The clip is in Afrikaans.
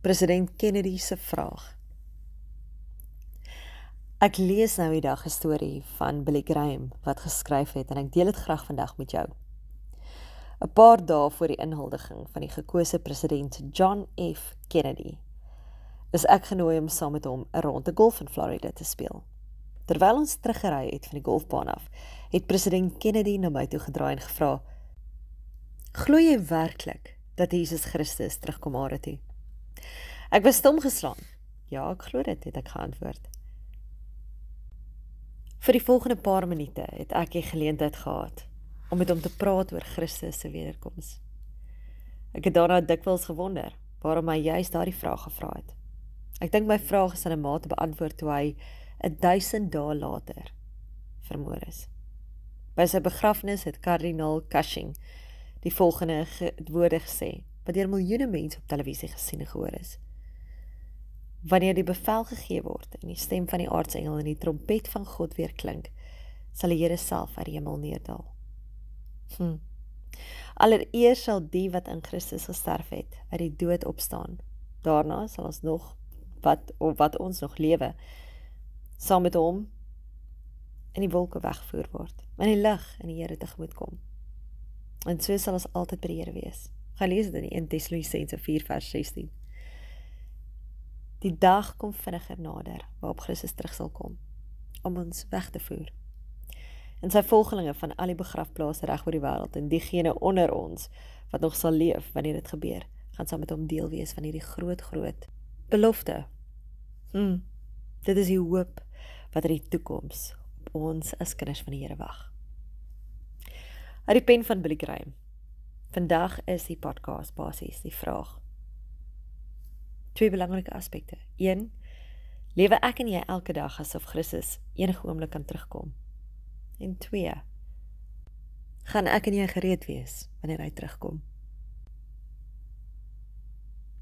President Kennedy se vraag. Ek lees nou die dag 'n storie van Billy Graham wat geskryf het en ek deel dit graag vandag met jou. 'n Paar dae voor die inhuldiging van die gekose president John F Kennedy is ek genooi om saam met hom 'n ronde golf in Florida te speel. Terwyl ons teruggery het van die golfbaan af, het president Kennedy na my toe gedraai en gevra: "Glo jy werklik dat Jesus Christus terugkom aarde toe?" Ek was stom geslaan. Ja, ek glo dit, het ek geantwoord. Vir die volgende paar minute het ek die geleentheid gehad om met hom te praat oor Christus se wederkoms. Ek het daarna dikwels gewonder waarom hy juist daardie vraag gevra het. Ek dink my vraag is aan 'n mate beantwoord toe hy 1000 dae later vermoor is. By sy begrafnis het kardinaal Cushing die volgende ge woorde gesê wat deur miljoene mense op televisie gesien en gehoor is. Wanneer die bevel gegee word en die stem van die aartsengel en die trompet van God weer klink, sal die Here self uit die hemel neerdal. Hm. Allereers sal die wat in Christus gesterf het, uit die dood opstaan. Daarna sal ons nog wat of wat ons nog lewe saam met hom in die wolke weggevoer word in die lig in die Here tegemoet kom en so sal ons altyd by die Here wees gaan lees dit in 1 Tessalonisense 4 vers 16 die dag kom vinniger nader waarop Christus terug sal kom om ons weg te voer en sy volgelinge van al die begrafplase reg oor die wêreld en diegene onder ons wat nog sal leef wanneer dit gebeur gaan saam met hom deel wees van hierdie groot groot belofte hm dit is die hoop wat in die toekoms op ons as kinders van die Here wag. Uit die pen van Billy Graham. Vandag is die podcast basies die vraag. Twee belangrike aspekte. 1. Lewe ek en jy elke dag asof Christus enige oomblik kan terugkom? En 2. Gaan ek en jy gereed wees wanneer hy terugkom?